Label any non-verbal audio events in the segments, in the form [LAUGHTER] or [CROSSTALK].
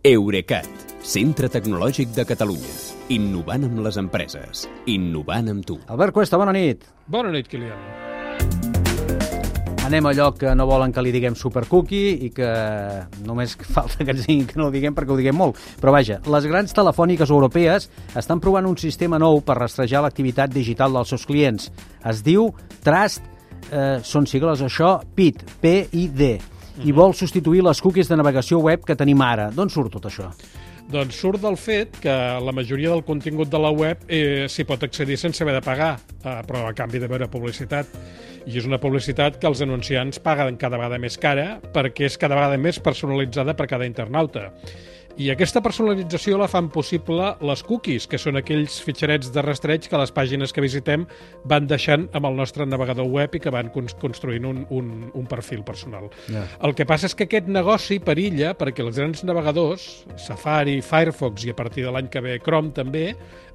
Eurecat, centre tecnològic de Catalunya. Innovant amb les empreses. Innovant amb tu. Albert Cuesta, bona nit. Bona nit, Kilian. Anem a allò que no volen que li diguem supercookie i que només [LAUGHS] falta que ens diguin que no ho diguem perquè ho diguem molt. Però vaja, les grans telefòniques europees estan provant un sistema nou per rastrejar l'activitat digital dels seus clients. Es diu Trust, eh, són sigles això, PID, P-I-D, i vol substituir les cookies de navegació web que tenim ara. D'on surt tot això? Doncs surt del fet que la majoria del contingut de la web eh, s'hi pot accedir sense haver de pagar, eh, però a canvi de veure publicitat. I és una publicitat que els anunciants paguen cada vegada més cara perquè és cada vegada més personalitzada per cada internauta. I aquesta personalització la fan possible les cookies, que són aquells fitxerets de rastreig que les pàgines que visitem van deixant amb el nostre navegador web i que van construint un, un, un perfil personal. Ja. El que passa és que aquest negoci perilla perquè els grans navegadors, Safari, Firefox i a partir de l'any que ve Chrome també,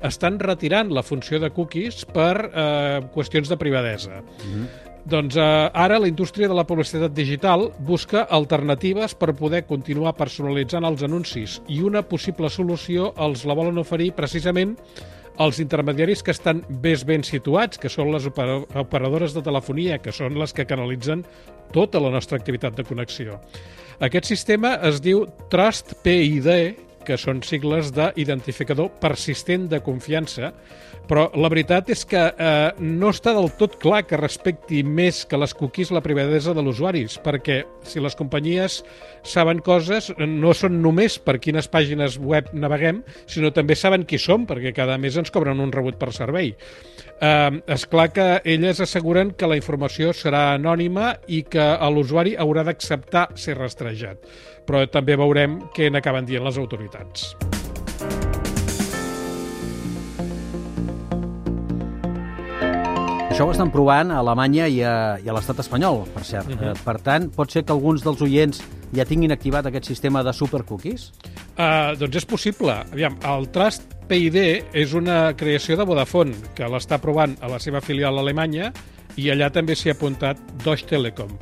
estan retirant la funció de cookies per eh, qüestions de privadesa. Mm -hmm. Doncs eh, ara la indústria de la publicitat digital busca alternatives per poder continuar personalitzant els anuncis i una possible solució els la volen oferir precisament els intermediaris que estan més ben situats, que són les operadores de telefonia, que són les que canalitzen tota la nostra activitat de connexió. Aquest sistema es diu Trust PID, que són sigles d'identificador persistent de confiança, però la veritat és que eh, no està del tot clar que respecti més que les cookies la privadesa de l'usuaris, perquè si les companyies saben coses, no són només per quines pàgines web naveguem, sinó també saben qui som, perquè cada mes ens cobren un rebut per servei. Eh, és clar que elles asseguren que la informació serà anònima i que l'usuari haurà d'acceptar ser rastrejat. Però també veurem què n'acaben dient les autoritats. Això ho estan provant a Alemanya i a, i a l'estat espanyol, per cert. Uh -huh. eh, per tant, pot ser que alguns dels oients ja tinguin activat aquest sistema de supercookies? Uh, doncs és possible. Aviam, el Trust PID és una creació de Vodafone, que l'està provant a la seva filial alemanya i allà també s'hi ha apuntat Deutsche Telekom.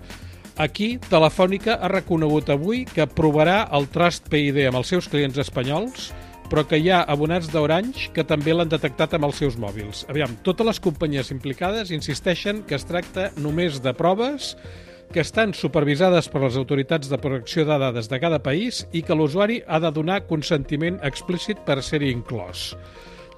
Aquí, Telefònica ha reconegut avui que provarà el Trust PID amb els seus clients espanyols però que hi ha abonats d'Orange que també l'han detectat amb els seus mòbils. Aviam, totes les companyies implicades insisteixen que es tracta només de proves que estan supervisades per les autoritats de protecció de dades de cada país i que l'usuari ha de donar consentiment explícit per ser-hi inclòs.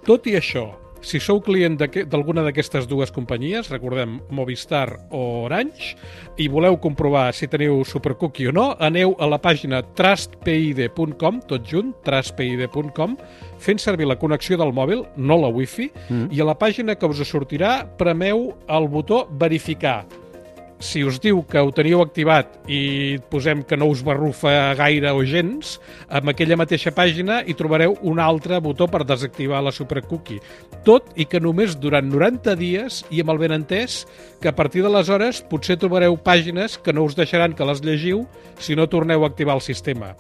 Tot i això, si sou client d'alguna d'aquestes dues companyies, recordem Movistar o Orange, i voleu comprovar si teniu Supercookie o no, aneu a la pàgina trustpid.com, tot junt, trustpid.com, fent servir la connexió del mòbil, no la wifi, mm. i a la pàgina que us sortirà premeu el botó verificar si us diu que ho teniu activat i posem que no us barrufa gaire o gens, amb aquella mateixa pàgina hi trobareu un altre botó per desactivar la supercookie. Tot i que només durant 90 dies i amb el ben entès que a partir d'aleshores potser trobareu pàgines que no us deixaran que les llegiu si no torneu a activar el sistema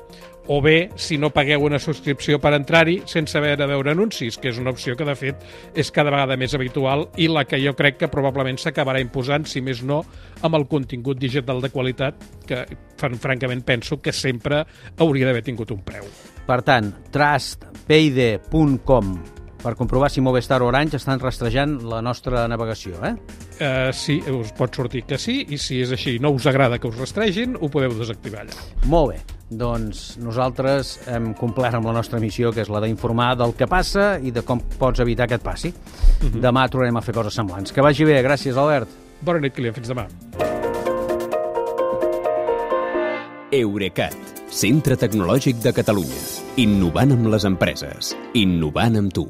o bé si no pagueu una subscripció per entrar-hi sense haver de veure anuncis, que és una opció que de fet és cada vegada més habitual i la que jo crec que probablement s'acabarà imposant, si més no, amb el contingut digital de qualitat que francament penso que sempre hauria d'haver tingut un preu. Per tant, trustpayde.com per comprovar si Movistar o Orange estan rastrejant la nostra navegació, eh? Uh, sí, us pot sortir que sí, i si és així no us agrada que us rastregin, ho podeu desactivar allà. Molt bé, doncs nosaltres hem complert amb la nostra missió, que és la d'informar del que passa i de com pots evitar que et passi. Uh -huh. Demà tornarem a fer coses semblants. Que vagi bé, gràcies, Albert. Bona nit, Kilian, fins demà. Eurecat, centre tecnològic de Catalunya. Innovant amb les empreses. Innovant amb tu.